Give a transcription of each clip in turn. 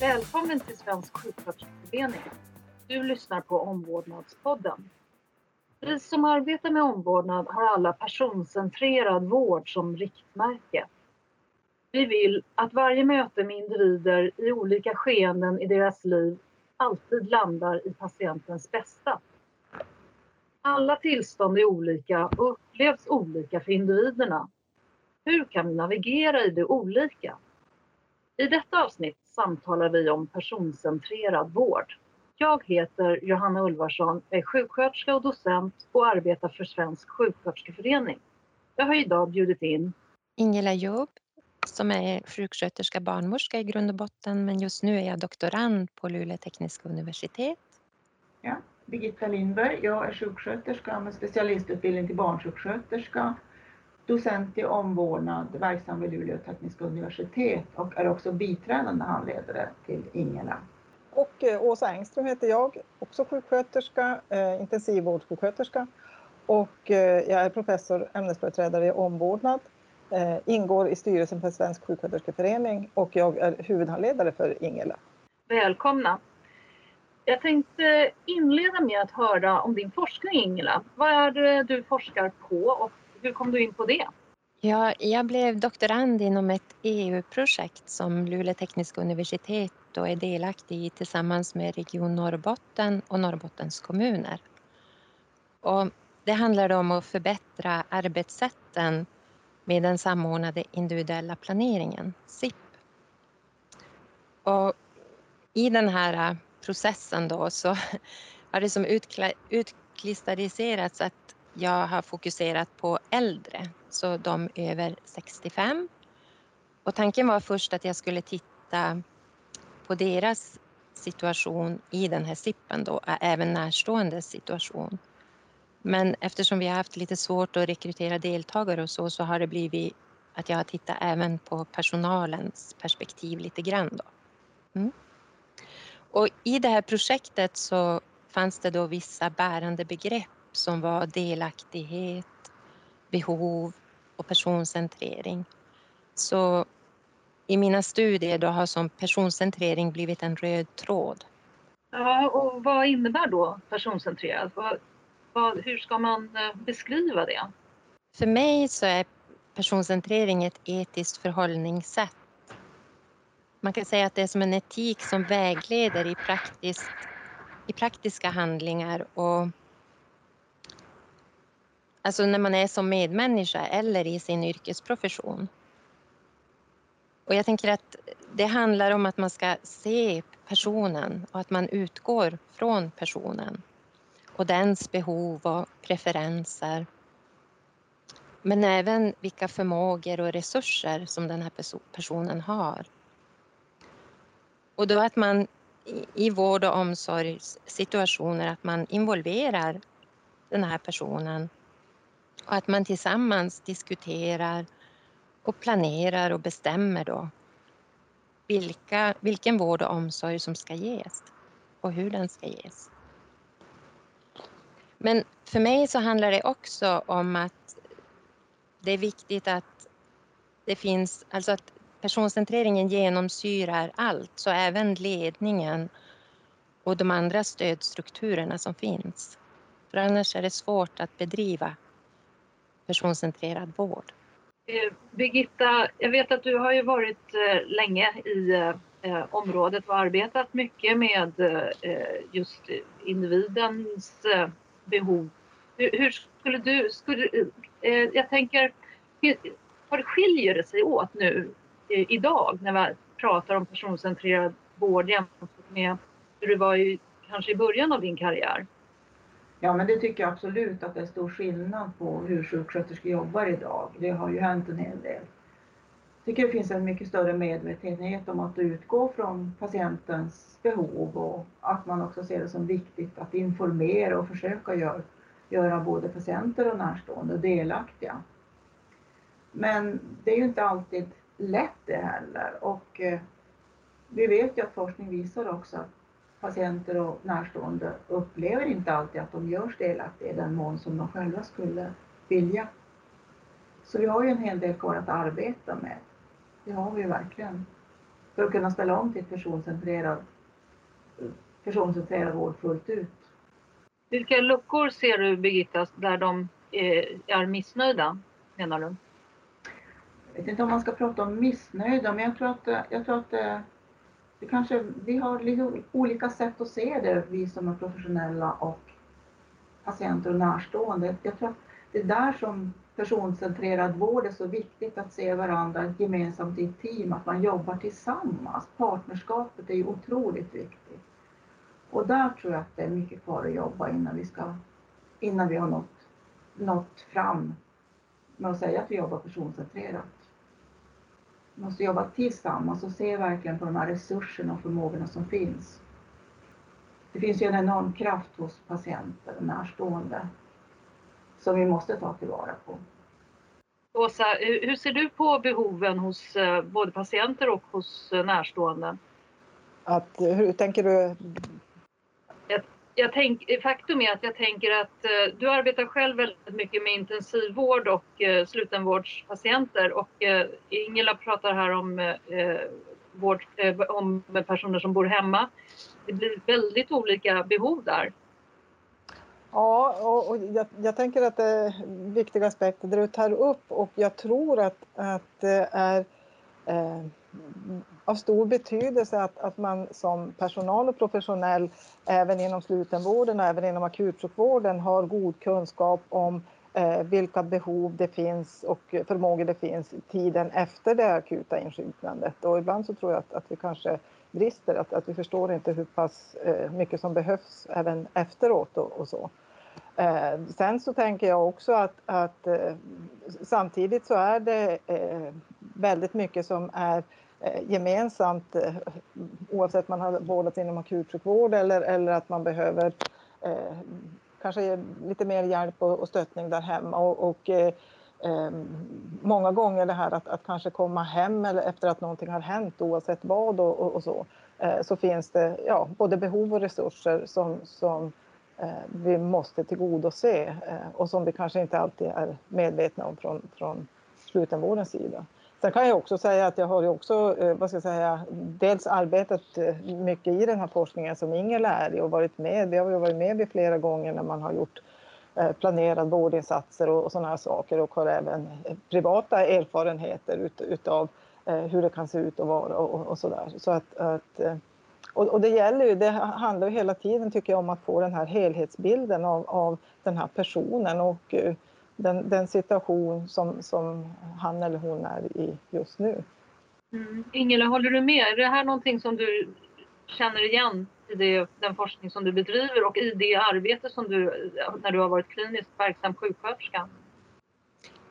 Välkommen till Svensk sjuksköterskeförening. Du lyssnar på Omvårdnadspodden. Vi som arbetar med omvårdnad har alla personcentrerad vård som riktmärke. Vi vill att varje möte med individer i olika skeenden i deras liv alltid landar i patientens bästa. Alla tillstånd är olika och upplevs olika för individerna. Hur kan vi navigera i det olika? I detta avsnitt samtalar vi om personcentrerad vård. Jag heter Johanna Ulvarsson, är sjuksköterska och docent och arbetar för Svensk sjuksköterskeförening. Jag har idag bjudit in Ingela Jobb som är sjuksköterska barnmorska i grund och botten men just nu är jag doktorand på Luleå tekniska universitet. Ja, Birgitta Lindberg, jag är sjuksköterska med specialistutbildning till barnsjuksköterska, docent i omvårdnad, verksam vid Luleå tekniska universitet och är också biträdande handledare till Ingela. Och eh, Åsa Engström heter jag, också sjuksköterska, eh, intensivvårdssjuksköterska och eh, jag är professor, ämnesföreträdare i omvårdnad, ingår i styrelsen för Svensk sjuksköterskeförening och jag är huvudhandledare för Ingela. Välkomna! Jag tänkte inleda med att höra om din forskning Ingela. Vad är det du forskar på och hur kom du in på det? Ja, jag blev doktorand inom ett EU-projekt som Luleå tekniska universitet då är delaktig i tillsammans med Region Norrbotten och Norrbottens kommuner. Och det handlar om att förbättra arbetssätten med den samordnade individuella planeringen, SIP. Och I den här äh, processen då så har det som utkristalliserats att jag har fokuserat på äldre, så de över 65. Och tanken var först att jag skulle titta på deras situation i den här SIPen då, även närstående situation. Men eftersom vi har haft lite svårt att rekrytera deltagare och så, så har det blivit att jag har tittat även på personalens perspektiv lite grann då. Mm. Och i det här projektet så fanns det då vissa bärande begrepp som var delaktighet, behov och personcentrering. Så i mina studier då har som personcentrering blivit en röd tråd. Ja, och vad innebär då personcentrerad? Vad, vad, hur ska man eh, beskriva det? För mig så är personcentrering ett etiskt förhållningssätt. Man kan säga att det är som en etik som vägleder i, praktiskt, i praktiska handlingar och Alltså när man är som medmänniska eller i sin yrkesprofession. Och jag tänker att det handlar om att man ska se personen och att man utgår från personen och dens behov och preferenser. Men även vilka förmågor och resurser som den här personen har. Och då att man i vård och omsorgssituationer att man involverar den här personen och att man tillsammans diskuterar och planerar och bestämmer då vilka, vilken vård och omsorg som ska ges och hur den ska ges. Men för mig så handlar det också om att det är viktigt att det finns, alltså att personcentreringen genomsyrar allt, så även ledningen och de andra stödstrukturerna som finns. För annars är det svårt att bedriva personcentrerad vård. Eh, Birgitta, jag vet att du har ju varit eh, länge i eh, området och arbetat mycket med just individens behov. Hur skulle du, skulle, jag tänker, hur skiljer det sig åt nu idag när vi pratar om personcentrerad vård jämfört med hur det var i, kanske i början av din karriär? Ja, men det tycker jag absolut att det är stor skillnad på hur sjuksköterskor jobbar idag. Det har ju hänt en hel del. Jag tycker det finns en mycket större medvetenhet om att utgå från patientens behov och att man också ser det som viktigt att informera och försöka göra, göra både patienter och närstående delaktiga. Men det är ju inte alltid lätt det heller och eh, vi vet ju att forskning visar också att patienter och närstående upplever inte alltid att de görs delaktiga i den mån som de själva skulle vilja. Så vi har ju en hel del kvar att arbeta med. Det har vi verkligen. för att kunna ställa om till personcentrerad, personcentrerad vård fullt ut. Vilka luckor ser du Birgitta där de är missnöjda menar du? Jag vet inte om man ska prata om missnöjda men jag tror att, jag tror att det, kanske, vi har lite olika sätt att se det, vi som är professionella och patienter och närstående. Jag tror att det är där som personcentrerad vård är så viktigt att se varandra gemensamt i ett team, att man jobbar tillsammans. Partnerskapet är ju otroligt viktigt. Och där tror jag att det är mycket kvar att jobba innan vi, ska, innan vi har nått, nått fram med att säga att vi jobbar personcentrerat. Vi måste jobba tillsammans och se verkligen på de här resurserna och förmågorna som finns. Det finns ju en enorm kraft hos patienter och närstående som vi måste ta tillvara på. Åsa, hur ser du på behoven hos eh, både patienter och hos eh, närstående? Att, hur tänker du? Jag, tänk, faktum är att jag tänker att eh, du arbetar själv väldigt mycket med intensivvård och eh, slutenvårdspatienter och eh, Ingela pratar här om, eh, vård, eh, om personer som bor hemma. Det blir väldigt olika behov där. Ja, och, och jag, jag, tänker att det är viktiga aspekter du tar upp och jag tror att, att det är eh, av stor betydelse att, att man som personal och professionell även inom slutenvården och även inom akutsjukvården har god kunskap om eh, vilka behov det finns och förmågor det finns tiden efter det akuta insjuknandet. Och ibland så tror jag att, att vi kanske brister, att, att vi förstår inte hur pass eh, mycket som behövs även efteråt och, och så. Eh, sen så tänker jag också att, att eh, samtidigt så är det eh, väldigt mycket som är eh, Eh, gemensamt eh, oavsett om man har vårdats inom akutsjukvård eller, eller att man behöver eh, kanske lite mer hjälp och, och stöttning där hemma. Och, och eh, många gånger det här att, att kanske komma hem eller efter att någonting har hänt oavsett vad och, och, och så, så finns det ja, både behov och resurser som, som Eh, vi måste tillgodose eh, och som vi kanske inte alltid är medvetna om från, från slutenvårdens sida. Sen kan jag också säga att jag har ju också, eh, vad ska jag säga, dels arbetat eh, mycket i den här forskningen som Ingela är i och varit med. Vi har ju varit med vid flera gånger när man har gjort eh, planerad vårdinsatser och, sådana här saker och har även privata erfarenheter ut, utav hur det kan se ut och vara och, och sådär. Så att, att och, det gäller ju, det handlar ju hela tiden tycker jag om att få den här helhetsbilden av, av den här personen och den, den, situation som, som han eller hon är i just nu. Mm. Ingela, håller du med? Är det här någonting som du känner igen i det, den forskning som du bedriver och i det arbete som du, när du har varit kliniskt verksam sjuksköterska?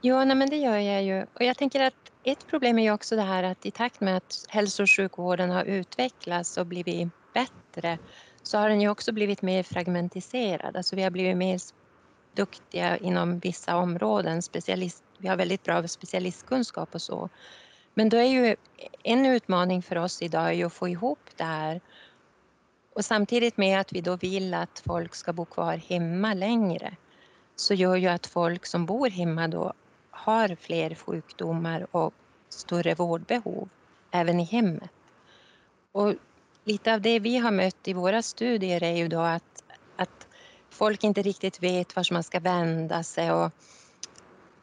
Ja, nej, men det gör jag ju. Och jag tänker att ett problem är ju också det här att i takt med att hälso och sjukvården har utvecklats och blivit bättre så har den ju också blivit mer fragmentiserad. Alltså vi har blivit mer duktiga inom vissa områden. Specialist, vi har väldigt bra specialistkunskap och så. Men då är ju en utmaning för oss idag är att få ihop det här. Och samtidigt med att vi då vill att folk ska bo kvar hemma längre så gör ju att folk som bor hemma då har fler sjukdomar och större vårdbehov även i hemmet. Och lite av det vi har mött i våra studier är ju då att, att folk inte riktigt vet vart man ska vända sig och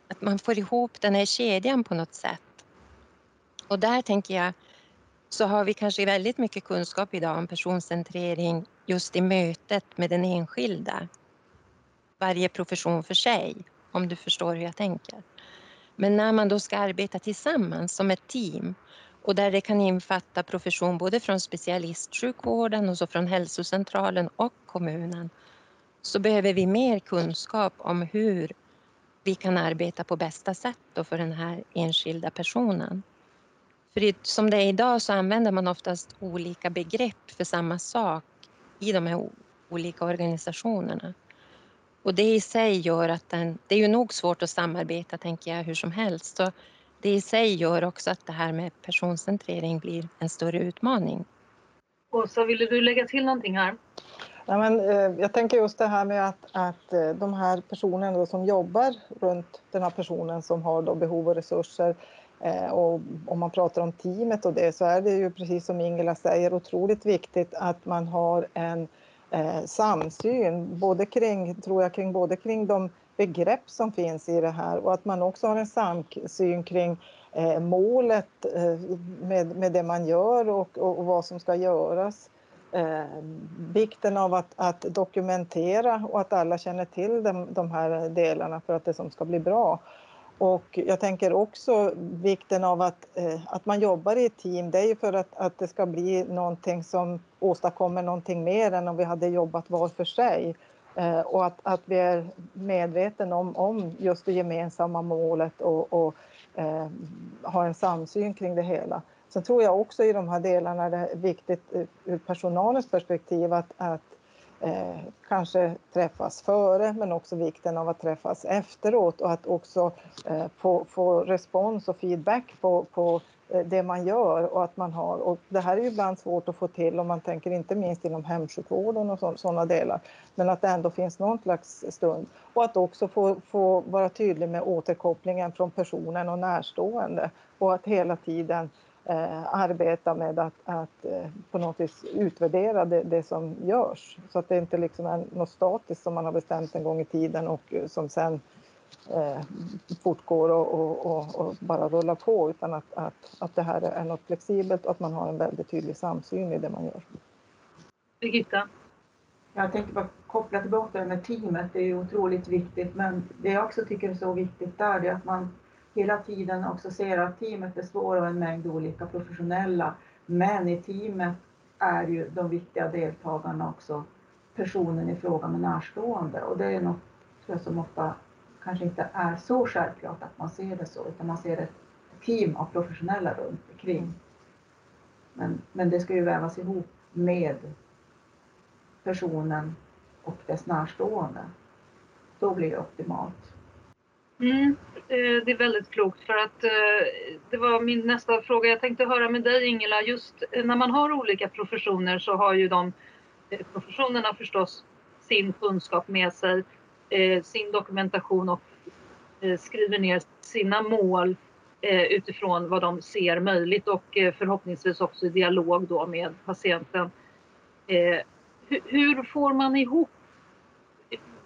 att man får ihop den här kedjan på något sätt. Och där tänker jag så har vi kanske väldigt mycket kunskap idag om personcentrering just i mötet med den enskilda. Varje profession för sig, om du förstår hur jag tänker. Men när man då ska arbeta tillsammans som ett team och där det kan infatta profession både från specialistsjukvården och så från hälsocentralen och kommunen så behöver vi mer kunskap om hur vi kan arbeta på bästa sätt då för den här enskilda personen. För som det är idag så använder man oftast olika begrepp för samma sak i de här olika organisationerna. Och det i sig gör att den, det är ju nog svårt att samarbeta tänker jag hur som helst. Så det i sig gör också att det här med personcentrering blir en större utmaning. Åsa, ville du lägga till någonting här? Ja, men, eh, jag tänker just det här med att, att eh, de här personerna som jobbar runt den här personen som har då behov och resurser Eh, och om man pratar om teamet och det så är det ju precis som Ingela säger otroligt viktigt att man har en eh, samsyn, både kring, tror jag, kring, både kring de begrepp som finns i det här och att man också har en samsyn kring eh, målet eh, med, med det man gör och, och, och vad som ska göras. Eh, vikten av att, att, dokumentera och att alla känner till de, de här delarna för att det som ska bli bra. Och jag tänker också vikten av att, eh, att man jobbar i ett team. Det är ju för att, att det ska bli någonting som åstadkommer någonting mer än om vi hade jobbat var för sig. Eh, och att, att vi är medvetna om, om just det gemensamma målet och, och eh, har en samsyn kring det hela. Sen tror jag också i de här delarna det är viktigt eh, ur personalens perspektiv att, att eh, kanske träffas före men också vikten av att träffas efteråt och att också eh, få, få respons och feedback på, på eh, det man gör och att man har. Och det här är ju ibland svårt att få till om man tänker inte minst inom hemsjukvården och sådana delar. Men att det ändå finns någon slags stund. Och att också få, få vara tydlig med återkopplingen från personen och närstående. Och att hela tiden eh, arbeta med att, att eh, på något vis utvärdera det, det, som görs. Så att det inte liksom är något statiskt som man har bestämt en gång i tiden och eh, som sen eh, fortgår och, och, och, och, bara rullar på utan att, att, att det här är något flexibelt och att man har en väldigt tydlig samsyn i det man gör. Birgitta? Jag tänker bara koppla tillbaka det med teamet, det är otroligt viktigt men det jag också tycker är så viktigt där är att man hela tiden också ser att teamet består av en mängd olika professionella, men i teamet är ju de viktiga deltagarna också personen i fråga med närstående och det är något tror jag, som ofta kanske inte är så självklart att man ser det så, utan man ser ett team av professionella runt omkring. Men, men det ska ju vävas ihop med personen och dess närstående. Då blir det optimalt. Mm, eh, det är väldigt klokt för att eh, det var min nästa fråga. Jag tänkte höra med dig Ingela, just eh, när man har olika professioner så har ju de professionerna förstås sin kunskap med sig, sin dokumentation och skriver ner sina mål utifrån vad de ser möjligt och förhoppningsvis också i dialog då med patienten. Hur får man ihop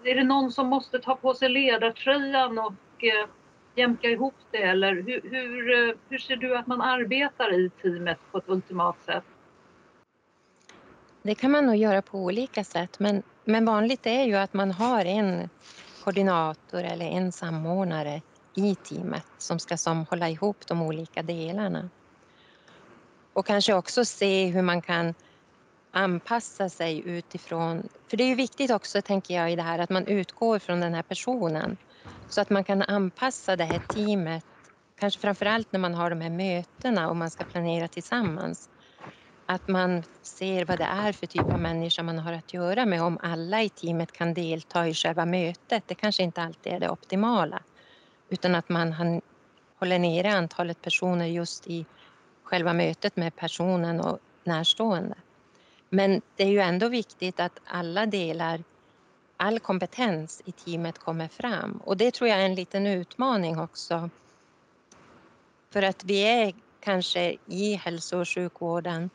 är det någon som måste ta på sig ledartröjan och eh, jämka ihop det eller hur, hur, eh, hur ser du att man arbetar i teamet på ett ultimat sätt? Det kan man nog göra på olika sätt men, men vanligt är ju att man har en koordinator eller en samordnare i teamet som ska som hålla ihop de olika delarna. Och kanske också se hur man kan anpassa sig utifrån... För det är ju viktigt också, tänker jag, i det här att man utgår från den här personen så att man kan anpassa det här teamet, kanske framför allt när man har de här mötena och man ska planera tillsammans. Att man ser vad det är för typ av människa man har att göra med om alla i teamet kan delta i själva mötet. Det kanske inte alltid är det optimala utan att man håller nere antalet personer just i själva mötet med personen och närstående. Men det är ju ändå viktigt att alla delar, all kompetens i teamet kommer fram och det tror jag är en liten utmaning också. För att vi är kanske i hälso och sjukvården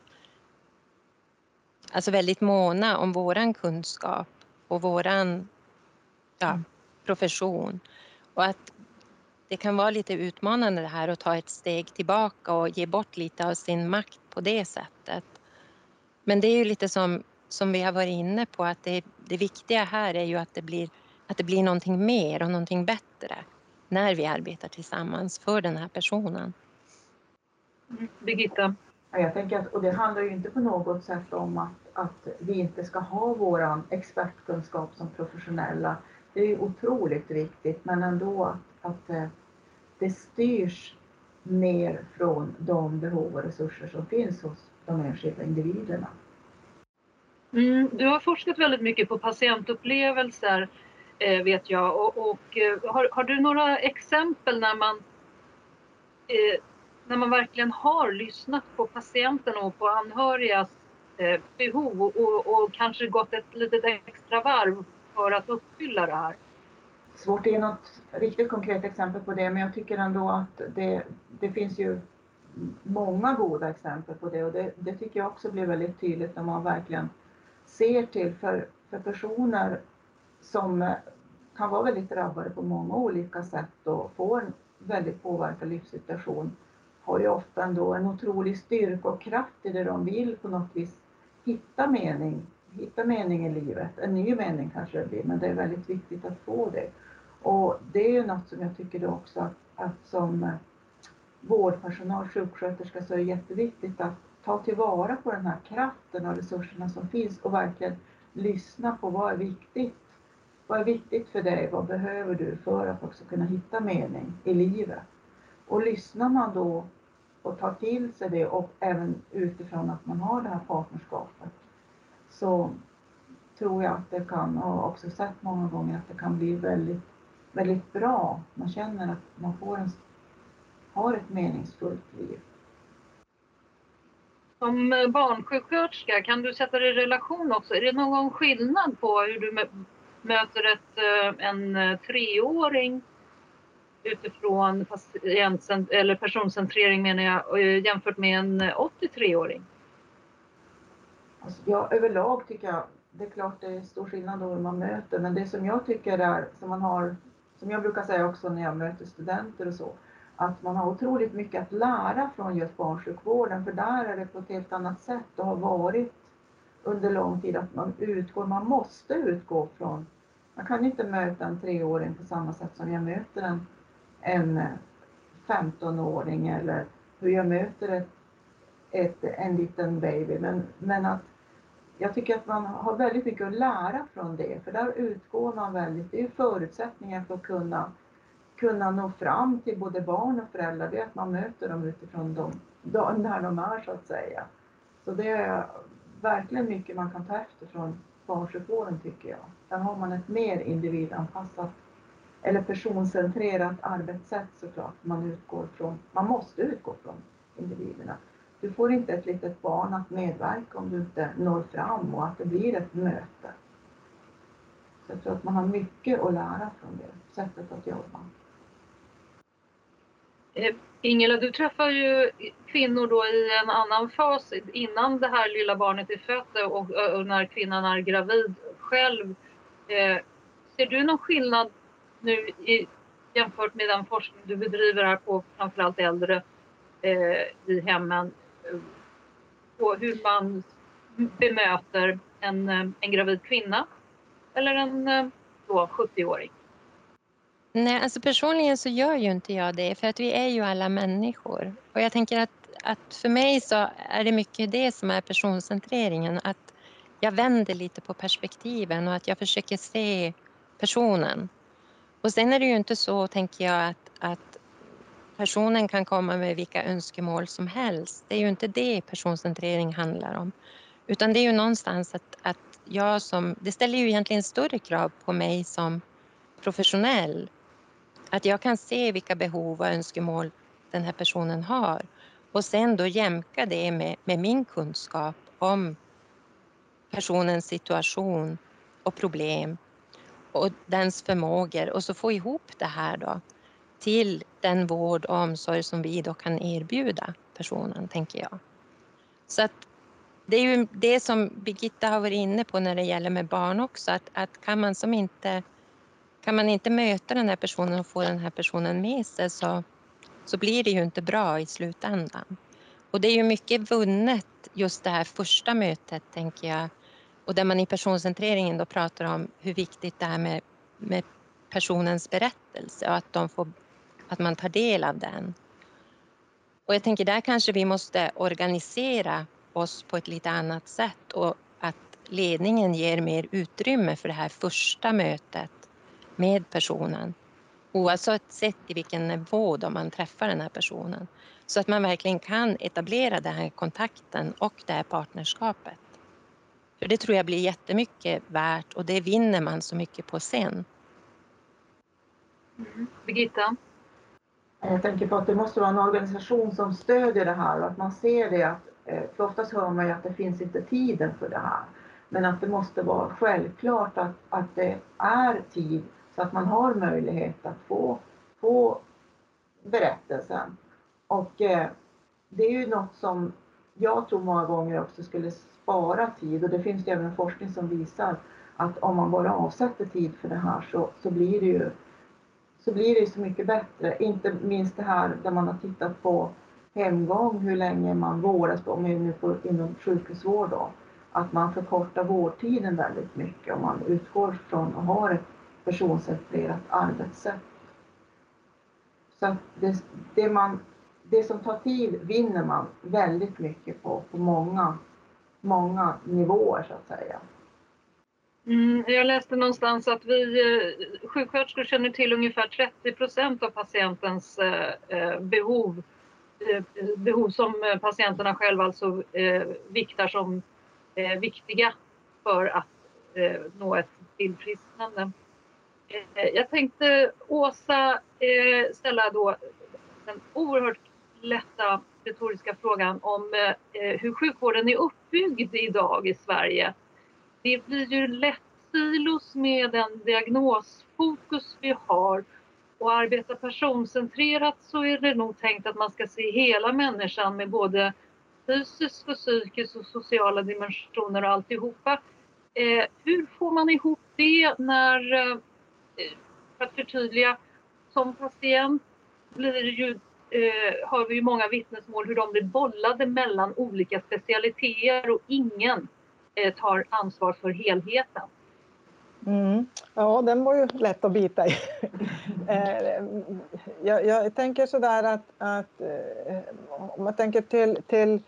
alltså väldigt måna om våran kunskap och våran ja, mm. profession. Och att det kan vara lite utmanande det här att ta ett steg tillbaka och ge bort lite av sin makt på det sättet. Men det är ju lite som, som vi har varit inne på att det, det viktiga här är ju att det, blir, att det blir någonting mer och någonting bättre när vi arbetar tillsammans för den här personen. Birgitta? Jag tänker att, och det handlar ju inte på något sätt om att, att vi inte ska ha våran expertkunskap som professionella. Det är ju otroligt viktigt, men ändå att, att eh, det styrs mer från de behov och resurser som finns hos de enskilda individerna. Mm, du har forskat väldigt mycket på patientupplevelser eh, vet jag och, och eh, har, har, du några exempel när man eh, när man verkligen har lyssnat på patienten och på anhörigas eh, behov och, och, och, kanske gått ett litet extra varv för att uppfylla det här? svårt att ge något riktigt konkret exempel på det, men jag tycker ändå att det, det finns ju många goda exempel på det och det, det, tycker jag också blir väldigt tydligt när man verkligen ser till för, för personer som eh, kan vara väldigt drabbade på många olika sätt och får en väldigt påverkad livssituation har ju ofta ändå en otrolig styrka och kraft i det de vill på något vis hitta mening, hitta mening i livet. En ny mening kanske det blir, men det är väldigt viktigt att få det. Och det är ju något som jag tycker också att, att som eh, vårdpersonal, sjuksköterska, så är det jätteviktigt att ta tillvara på den här kraften och resurserna som finns och verkligen lyssna på vad är viktigt. Vad är viktigt för dig? Vad behöver du för att också kunna hitta mening i livet? Och lyssnar man då och tar till sig det och även utifrån att man har det här partnerskapet så tror jag att det kan, och också sett många gånger, att det kan bli väldigt, väldigt bra. Man känner att man får en, har ett meningsfullt liv. Som barnsjuksköterska, kan du sätta det i relation också? Är det någon skillnad på hur du möter ett, eh, en eh, treåring utifrån patient, eller personcentrering menar jag, eh, jämfört med en 83-åring? Alltså, ja, överlag tycker jag, det är klart det är stor skillnad då hur man möter, men det som jag tycker är, som man har, som jag brukar säga också när jag möter studenter och så, att man har otroligt mycket att lära från just barnsjukvården, för där är det på ett helt annat sätt och har varit under lång tid att man utgår, man måste utgå från, man kan inte möta en treåring på samma sätt som jag möter en, en 15-åring eller hur jag möter ett, ett, en liten baby. Men, men att jag tycker att man har väldigt mycket att lära från det, för där utgår man väldigt, det är förutsättningar för att kunna, kunna nå fram till både barn och föräldrar, det är att man möter dem utifrån dem, där de är så att säga. Så det är verkligen mycket man kan ta efter från barnsjukvården tycker jag. Där har man ett mer individanpassat eller personcentrerat arbetssätt såklart. Man utgår från, man måste utgå från individerna. Du får inte ett litet barn att medverka om du inte når fram och att det blir ett möte. Så jag tror att man har mycket att lära från det sättet att jobba. Eh, Ingela, du träffar ju kvinnor då i en annan fas innan det här lilla barnet är fött och, och när kvinnan är gravid själv. Eh, ser du någon skillnad nu i, jämfört med den forskning du bedriver här på framförallt äldre eh, i hemmen eh, på hur man bemöter en, eh, en gravid kvinna eller en 70-åring? Nej, alltså personligen så gör ju inte jag det för att vi är ju alla människor. Och jag tänker att, att för mig så är det mycket det som är personcentreringen. Att jag vänder lite på perspektiven och att jag försöker se personen. Och sen är det ju inte så, tänker jag, att, att personen kan komma med vilka önskemål som helst. Det är ju inte det personcentrering handlar om. Utan det är ju någonstans att, att jag som... Det ställer ju egentligen större krav på mig som professionell. Att jag kan se vilka behov och önskemål den här personen har och sen då jämka det med, med min kunskap om personens situation och problem och dens förmågor och så få ihop det här då till den vård och omsorg som vi då kan erbjuda personen, tänker jag. Så att det är ju det som Birgitta har varit inne på när det gäller med barn också, att, att kan man som inte kan man inte möta den här personen och få den här personen med sig så, så blir det ju inte bra i slutändan. Och det är ju mycket vunnet just det här första mötet, tänker jag. Och där man i personcentreringen då pratar om hur viktigt det är med, med personens berättelse och att, de får, att man tar del av den. Och jag tänker där kanske vi måste organisera oss på ett lite annat sätt och att ledningen ger mer utrymme för det här första mötet med personen. Oavsett i vilken nivå då man träffar den här personen. Så att man verkligen kan etablera den här kontakten och det här partnerskapet. För det tror jag blir jättemycket värt och det vinner man så mycket på sen. Mm. Birgitta? Jag tänker på att det måste vara en organisation som stödjer det här och att man ser det att, eh, för oftast hör man ju att det finns inte tiden för det här. Men att det måste vara självklart att, att det är tid så att man har möjlighet att få, få berättelsen. Och eh, det är ju något som jag tror många gånger också skulle spara tid och det finns ju även forskning som visar att om man bara avsätter tid för det här så, så blir det ju så blir det så mycket bättre. Inte minst det här där man har tittat på hemgång, hur länge man vårdas, om vi nu får inom sjukhusvård då, att man förkortar vårdtiden väldigt mycket om man utgår från och har ett personcentrerat arbetssätt. Så att det, det, man, det som tar tid vinner man väldigt mycket på, på många, många nivåer så att säga. Mm, jag läste någonstans att vi eh, sjuksköterskor känner till ungefär 30 procent av patientens eh, eh, behov. Eh, behov som eh, patienterna själva alltså eh, viktar som eh, viktiga för att eh, nå ett tillfrisknande. Eh, jag tänkte Åsa eh, ställa då den oerhört lätta retoriska frågan om eh, hur sjukvården är uppbyggd idag i Sverige det blir ju lätt silos med den diagnosfokus vi har och arbeta personcentrerat så är det nog tänkt att man ska se hela människan med både fysisk och psykisk och sociala dimensioner och alltihopa. Eh, hur får man ihop det när, för att förtydliga, som patient blir ju, eh, har vi ju många vittnesmål hur de blir bollade mellan olika specialiteter och ingen Eh, tar ansvar för helheten. Mm. Ja, den var ju lätt att bita i. Eh, jag, jag, tänker sådär att, att eh, om man tänker till, till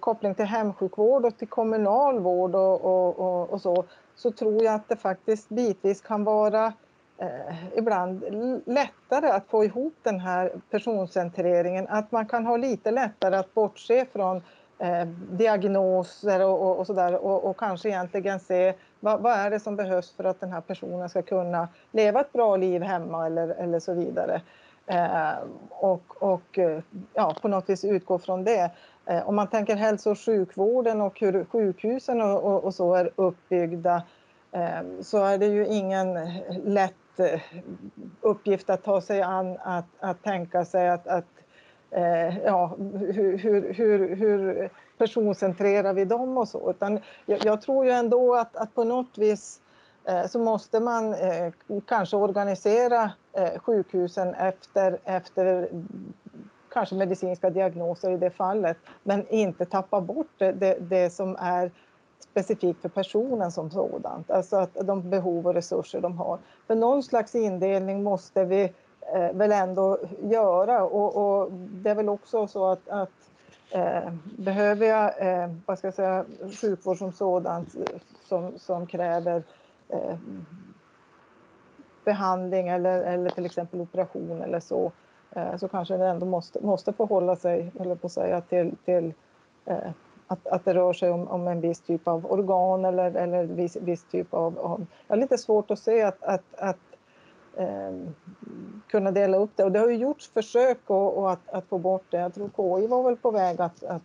koppling till hemsjukvård och till kommunal vård och, och, och, och så, så tror jag att det faktiskt bitvis kan vara eh, ibland lättare att få ihop den här personcentreringen. Att man kan ha lite lättare att bortse från eh, diagnoser och, och, och sådär och, och, kanske egentligen se vad, vad, är det som behövs för att den här personen ska kunna leva ett bra liv hemma eller, eller så vidare. Eh, och, och eh, ja, på något vis utgå från det. Eh, om man tänker hälso och sjukvården och hur sjukhusen och, och så är uppbyggda eh, så är det ju ingen lätt Eh, uppgift att ta sig an att, att tänka sig att, att eh, ja, hur, hur, hur, hur personcentrerar vi dem och så. Utan jag, jag tror ju ändå att, att på något vis eh, så måste man eh, kanske organisera eh, sjukhusen efter, efter kanske medicinska diagnoser i det fallet, men inte tappa bort det, det, det som är specifikt för personen som sådant, alltså att de behov och resurser de har. För någon slags indelning måste vi eh, väl ändå göra och, och, det är väl också så att, att eh, behöver jag eh, vad ska jag säga, sjukvård som sådant som, som kräver eh, behandling eller, eller till exempel operation eller så eh, så kanske det ändå måste, måste förhålla sig eller på att säga, till, till eh, att, att det rör sig om, om en viss typ av organ eller, eller viss, viss typ av, av... Jag har lite svårt att se att, att, att eh, kunna dela upp det. Och det har ju gjorts försök och, och att, att, få bort det. Jag tror KI var väl på väg att, att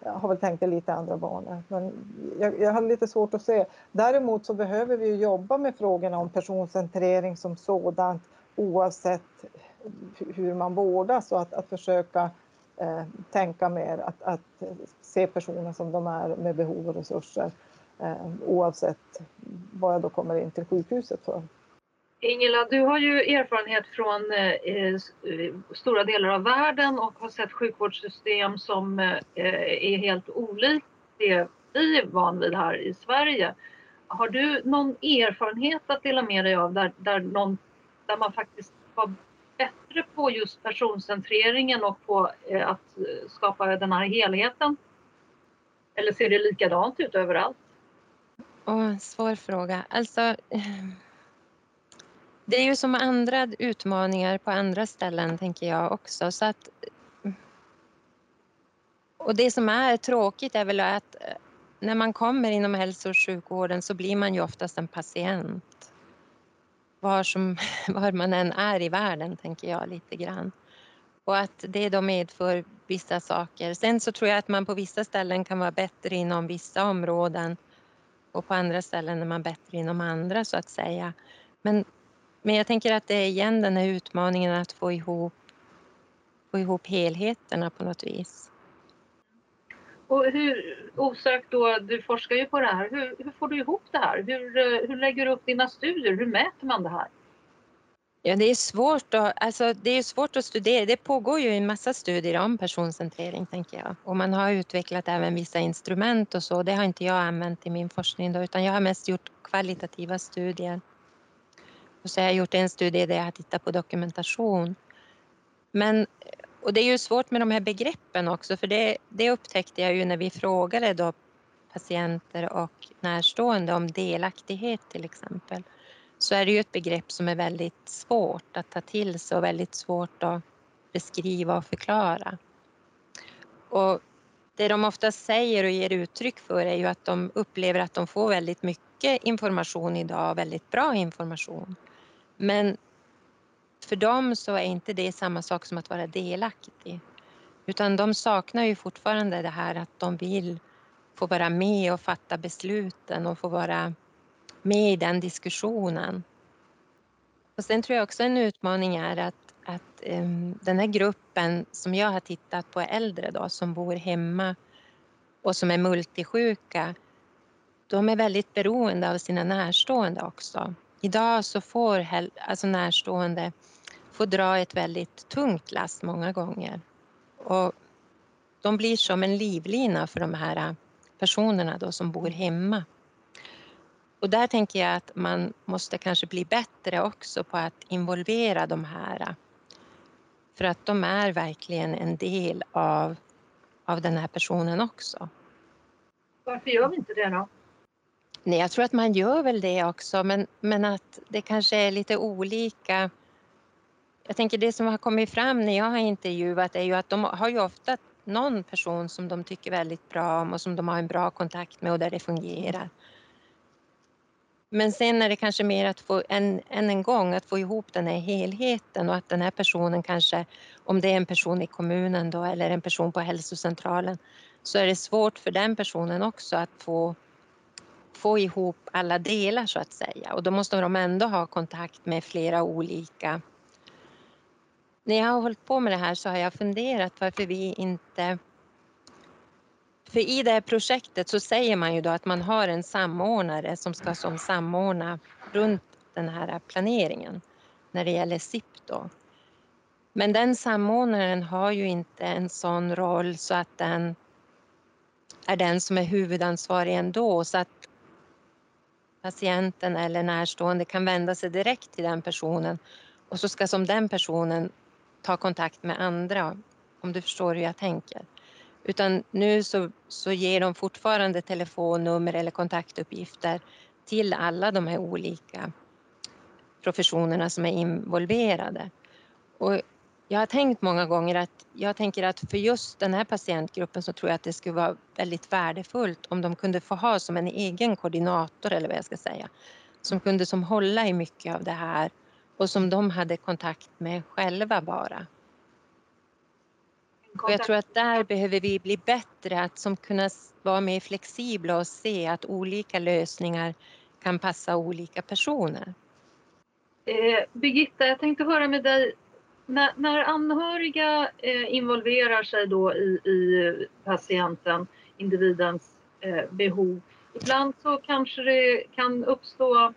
jag har väl tänkt i lite andra banor. Men jag, jag har lite svårt att se. Däremot så behöver vi jobba med frågorna om personcentrering som sådant oavsett hur man vårdas och att, att försöka eh, tänka mer, att, att se personer som de är med behov och resurser eh, oavsett vad jag då kommer in till sjukhuset för. Ingela, du har ju erfarenhet från eh, eh stora delar av världen och har sett sjukvårdssystem som eh, är helt olika det vi är van vid här i Sverige. Har du någon erfarenhet att dela med dig av där, där, någon, där man faktiskt var bättre på just personcentreringen och på eh, att eh, skapa den här helheten? Eller ser det likadant ut överallt? Oh, svår fråga. Alltså, eh, det är ju som andra utmaningar på andra ställen, tänker jag också. Så att, och det som är tråkigt är väl att när man kommer inom hälso och sjukvården så blir man ju oftast en patient. Var, som, var man än är i världen, tänker jag lite grann. Och att det då medför vissa saker. Sen så tror jag att man på vissa ställen kan vara bättre inom vissa områden och på andra ställen är man bättre inom andra så att säga. Men Men jag tänker att det är igen den här utmaningen att få ihop, få ihop helheterna på något vis. Och hur, osökt då, du forskar ju på det här, hur, hur får du ihop det här? Hur, eh, hur lägger du upp dina studier? Hur mäter man det här? Ja, det är svårt att, alltså, det är svårt att studera. Det pågår ju en massa studier om personcentrering, tänker jag. Och man har utvecklat även vissa instrument och så. Det har inte jag använt i min forskning, då, utan jag har mest gjort kvalitativa studier. Och så har jag gjort en studie där jag har tittat på dokumentation. Men, och det är ju svårt med de här begreppen också, för det, det upptäckte jag ju när vi frågade då patienter och närstående om delaktighet till exempel så är det ju ett begrepp som är väldigt svårt att ta till sig och väldigt svårt att beskriva och förklara. Och det de ofta säger och ger uttryck för är ju att de upplever att de får väldigt mycket information idag, väldigt bra information. Men för dem så är inte det samma sak som att vara delaktig. Utan de saknar ju fortfarande det här att de vill få vara med och fatta besluten och få vara med i den diskussionen. Och sen tror jag också en utmaning är att, att um, den här gruppen som jag har tittat på äldre då, som bor hemma och som är multisjuka, de är väldigt beroende av sina närstående också. Idag så får alltså närstående får dra ett väldigt tungt last många gånger. Och de blir som en livlina för de här äh, personerna då som bor hemma. Och där tänker jag att man måste kanske bli bättre också på att involvera de här. Äh, för att de är verkligen en del av, av den här personen också. Varför gör vi inte det då? Nej, jag tror att man gör väl det också, men, men att det kanske är lite olika. Jag tänker det som har kommit fram när jag har intervjuat är ju att de har ju ofta någon person som de tycker väldigt bra om och som de har en bra kontakt med och där det fungerar. Men sen är det kanske mer att få, än, än en gång, att få ihop den här helheten och att den här personen kanske, om det är en person i kommunen då eller en person på hälsocentralen, så är det svårt för den personen också att få, få ihop alla delar så att säga. Och då måste de ändå ha kontakt med flera olika. När jag har hållit på med det här så har jag funderat varför vi inte för i det här projektet så säger man ju då att man har en samordnare som ska som samordna runt den här planeringen när det gäller SIP då. Men den samordnaren har ju inte en sån roll så att den är den som är huvudansvarig ändå så att patienten eller närstående kan vända sig direkt till den personen och så ska som den personen ta kontakt med andra om du förstår hur jag tänker. Utan nu så, så ger de fortfarande telefonnummer eller kontaktuppgifter till alla de här olika professionerna som är involverade. Och jag har tänkt många gånger att jag tänker att för just den här patientgruppen så tror jag att det skulle vara väldigt värdefullt om de kunde få ha som en egen koordinator eller vad jag ska säga. Som kunde som hålla i mycket av det här och som de hade kontakt med själva bara. Och jag tror att där behöver vi bli bättre att som kunna vara mer flexibla och se att olika lösningar kan passa olika personer. Eh, Birgitta, jag tänkte höra med dig. När, när anhöriga eh, involverar sig då i, i patienten, individens eh, behov, ibland så kanske det kan uppstå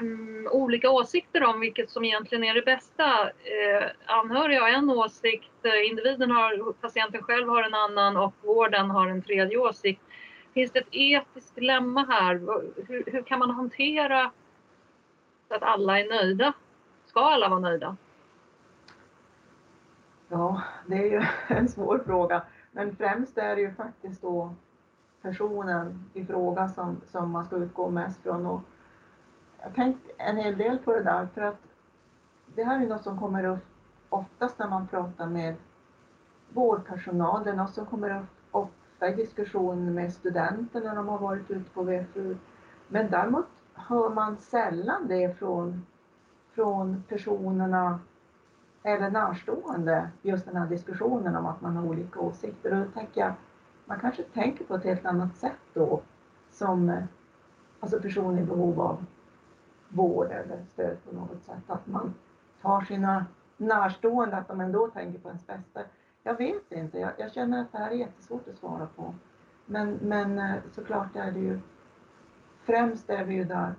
um, olika åsikter om vilket som egentligen är det bästa. Eh, anhöriga har en åsikt, eh, individen har, patienten själv har en annan och vården har en tredje åsikt. Finns det ett etiskt dilemma här? Hur, hur kan man hantera så att alla är nöjda? Ska alla vara nöjda? Ja, det är ju en svår fråga. Men främst är det ju faktiskt då personen i fråga som, som man ska utgå mest från. Och jag har tänkt en hel del på det där för att det här är något som kommer upp oftast när man pratar med vårdpersonal. Det är något som kommer upp ofta i diskussion med studenter när de har varit ute på VFU. Men däremot hör man sällan det från, från personerna eller närstående, just den här diskussionen om att man har olika åsikter. Och då tänker jag, man kanske tänker på ett helt annat sätt då som eh, alltså person i behov av vård eller stöd på något sätt. Att man tar sina närstående, att de ändå tänker på ens bästa. Jag vet inte, jag, jag känner att det här är jättesvårt att svara på. Men, men eh, såklart är det ju, främst är vi ju där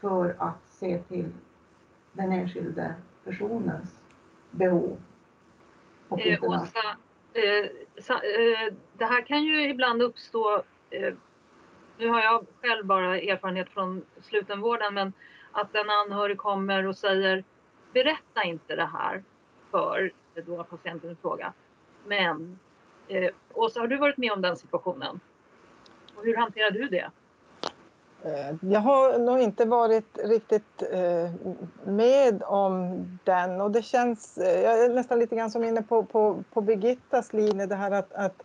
för att se till den enskilde personens behov. Och eh, Åsa, eh, eh, det här kan ju ibland uppstå, eh, nu har jag själv bara erfarenhet från slutenvården, men att en anhörig kommer och säger berätta inte det här för då patienten i fråga. Men eh, Åsa, har du varit med om den situationen? Och hur hanterar du det? Eh, jag har nog inte varit riktigt eh, med om den. Och det känns, eh, jag är nästan lite grann som inne på, på, på Birgittas linje, det här att, att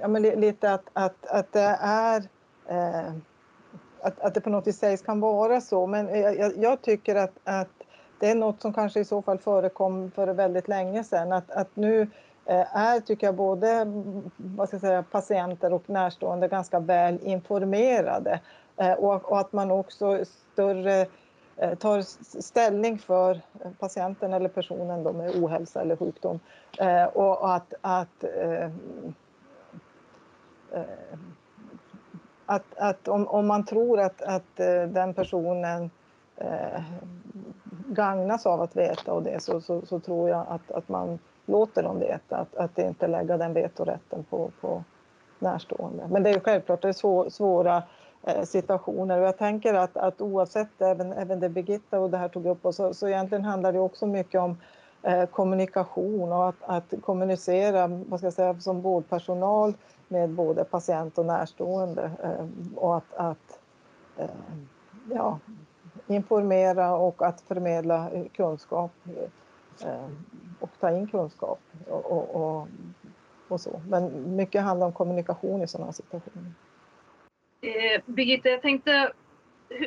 ja, men lite att, att, att det är att, att det på något vis sägs kan vara så, men jag, jag tycker att, att det är något som kanske i så fall förekom för väldigt länge sedan, att, att nu Eh, är, tycker jag, både mm, vad ska jag säga, patienter och närstående ganska väl informerade eh, och, och att man också större eh, tar ställning för patienten eller personen då med ohälsa eller sjukdom och att, att ehm, att, att om, om man tror att, att den personen gagnas av att veta och det så, så, så, tror jag att, att man låter dem veta, att, att inte lägga den vetorätten på, på närstående. Men det är självklart det är svåra eh, situationer och jag tänker att, att oavsett även, även det Birgitta och det här tog upp och så, så egentligen handlar det också mycket om eh, kommunikation och att, att kommunicera vad ska jag säga, som vårdpersonal med både patient och närstående eh, och att, att eh, ja, informera och att förmedla eh, kunskap eh, och ta in kunskap och, och, och, och, så. Men mycket handlar om kommunikation i sådana situationer. Eh, Birgitta, jag tänkte,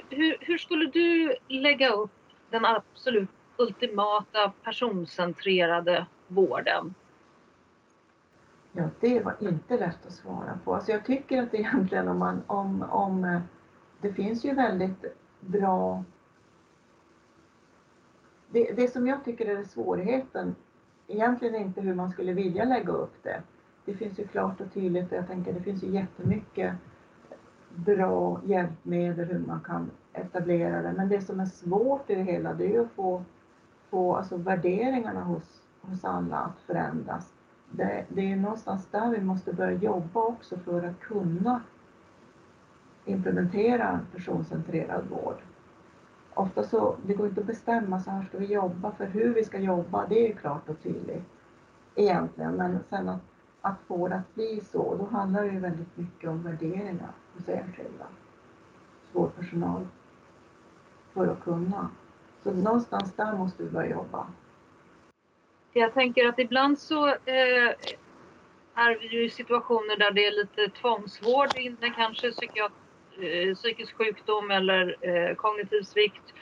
hur, hur, skulle du lägga upp den absolut ultimata personcentrerade vården? Ja, det var inte lätt att svara på. Alltså jag tycker att egentligen om man, om, om eh, det finns ju väldigt bra det, det som jag tycker är svårigheten, egentligen inte hur man skulle vilja lägga upp det. Det finns ju klart och tydligt, jag tänker det finns ju jättemycket bra hjälpmedel hur man kan etablera det. Men det som är svårt i det hela det är ju att få, få alltså värderingarna hos, hos alla att förändras. Det, det är någonstans där vi måste börja jobba också för att kunna implementera personcentrerad vård ofta så, det går inte att bestämma så här ska vi jobba, för hur vi ska jobba, det är ju klart och tydligt egentligen. Men sen att, att få det att bli så, då handlar det ju väldigt mycket om värderingar hos enskilda, vårdpersonal, för att kunna. Så någonstans där måste vi börja jobba. Jag tänker att ibland så eh, är vi ju i situationer där det är lite tvångsvård inne, kanske psykiatriskt. Eh, psykisk sjukdom eller eh, kognitiv svikt.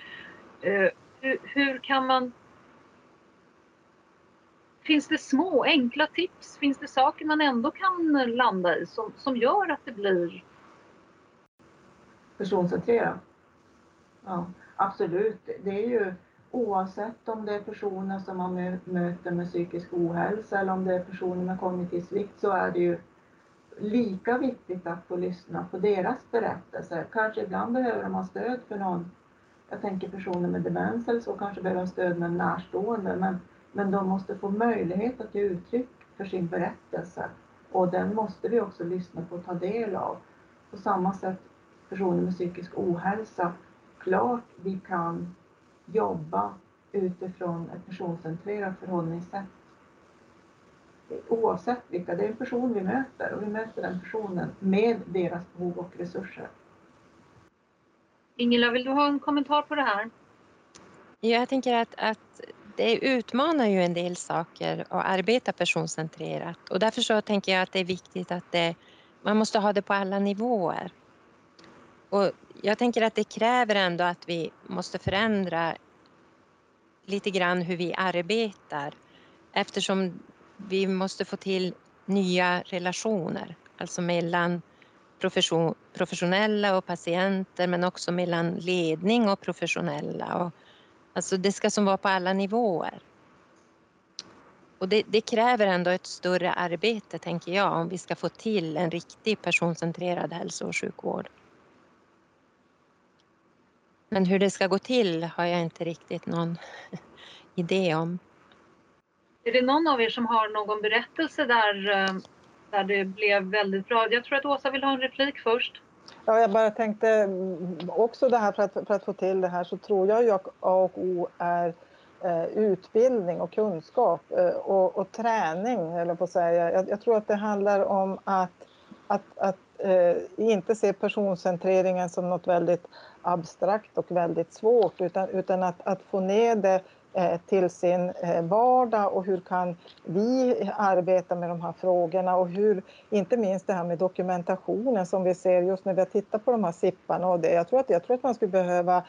Eh, hur, hur, kan man... Finns det små enkla tips? Finns det saker man ändå kan landa i som, som gör att det blir... Personcentrerat? Ja, absolut. Det är ju oavsett om det är personer som man möter med psykisk ohälsa eller om det är personer med kognitiv svikt så är det ju lika viktigt att få lyssna på deras berättelser. Kanske ibland behöver de ha stöd för någon. Jag tänker personer med demens eller så kanske behöver ha stöd med en närstående. Men, men de måste få möjlighet att ge uttryck för sin berättelse. Och den måste vi också lyssna på och ta del av. På samma sätt personer med psykisk ohälsa. Klart vi kan jobba utifrån ett personcentrerat förhållningssätt oavsett vilka, det är en person vi möter och vi möter den personen med deras behov och resurser. Ingela, vill du ha en kommentar på det här? Jag tänker att, att det utmanar ju en del saker att arbeta personcentrerat och därför så tänker jag att det är viktigt att det, man måste ha det på alla nivåer. Och jag tänker att det kräver ändå att vi måste förändra lite grann hur vi arbetar eftersom vi måste få till nya relationer, alltså mellan profession, professionella och patienter men också mellan ledning och professionella. Och, alltså det ska som vara på alla nivåer. Och det, det, kräver ändå ett större arbete, tänker jag, om vi ska få till en riktig personcentrerad hälso och sjukvård. Men hur det ska gå till har jag inte riktigt någon idé om. Är det någon av er som har någon berättelse där, eh, där det blev väldigt bra? Jag tror att Åsa vill ha en replik först. Ja, jag bara tänkte mm, också det här för att, för att få till det här så tror jag ju att A och O är eh, utbildning och kunskap eh, och, och, träning, eller på att säga. Jag, jag, tror att det handlar om att, att, att eh, inte se personcentreringen som något väldigt abstrakt och väldigt svårt utan, utan att, att få ner det till sin eh, vardag och hur kan vi arbeta med de här frågorna och hur, inte minst det här med dokumentationen som vi ser just när vi tittar på de här SIPparna och det. Jag tror att, jag tror att man skulle behöva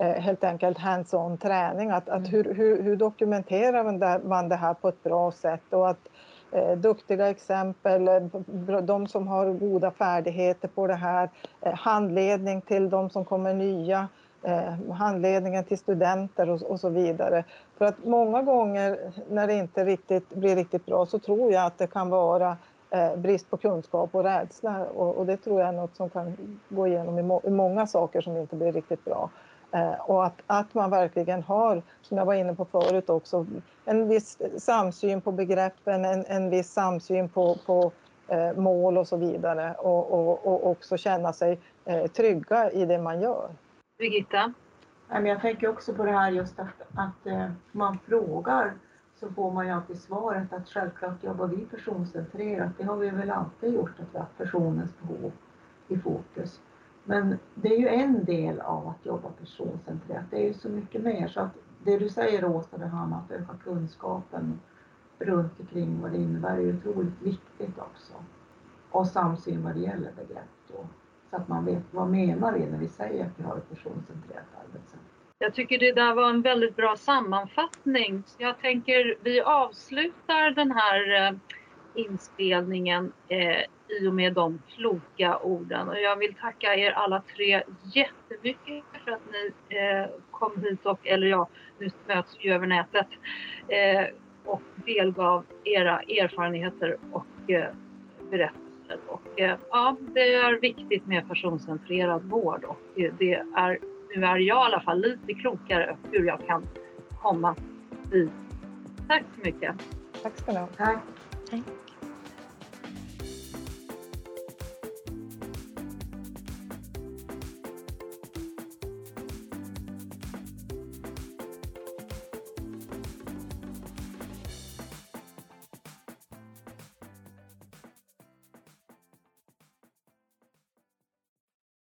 eh, helt enkelt hands-on träning. Att, att mm. hur, hur, hur dokumenterar man det här på ett bra sätt och att eh, duktiga exempel, eh, de som har goda färdigheter på det här, eh, handledning till de som kommer nya, eh, handledningen till studenter och, och, så vidare. För att många gånger när det inte riktigt blir riktigt bra så tror jag att det kan vara eh, brist på kunskap och rädsla och, och, det tror jag är något som kan gå igenom i, må i många saker som inte blir riktigt bra. Eh, och att, att man verkligen har, som jag var inne på förut också, en viss samsyn på begreppen, en, en viss samsyn på, på eh, mål och så vidare och, och, och också känna sig eh, trygga i det man gör. Birgitta? Jag tänker också på det här just att, att eh, man frågar så får man ju alltid svaret att självklart jobbar vi personcentrerat. Det har vi väl alltid gjort, att vi har haft personens behov i fokus. Men det är ju en del av att jobba personcentrerat. Det är ju så mycket mer. Så att det du säger Åsa, det här med att öka kunskapen runt omkring vad det innebär är ju otroligt viktigt också. Och samsyn vad det gäller begrepp då. Att man vet vad menar vi när vi säger att vi har ett personcentrerat arbetssätt. Jag tycker det där var en väldigt bra sammanfattning. Jag tänker vi avslutar den här eh, inspelningen eh, i och med de kloka orden. Och jag vill tacka er alla tre jättemycket för att ni eh, kom hit och, eller ja, nu möts vi över nätet eh, och delgav era erfarenheter och eh, berättelser. Och, eh, ja, det är viktigt med personcentrerad vård och det är, nu är jag i alla fall lite klokare hur jag kan komma dit. Tack så mycket. Tack ska ni ha. Tack. Tack.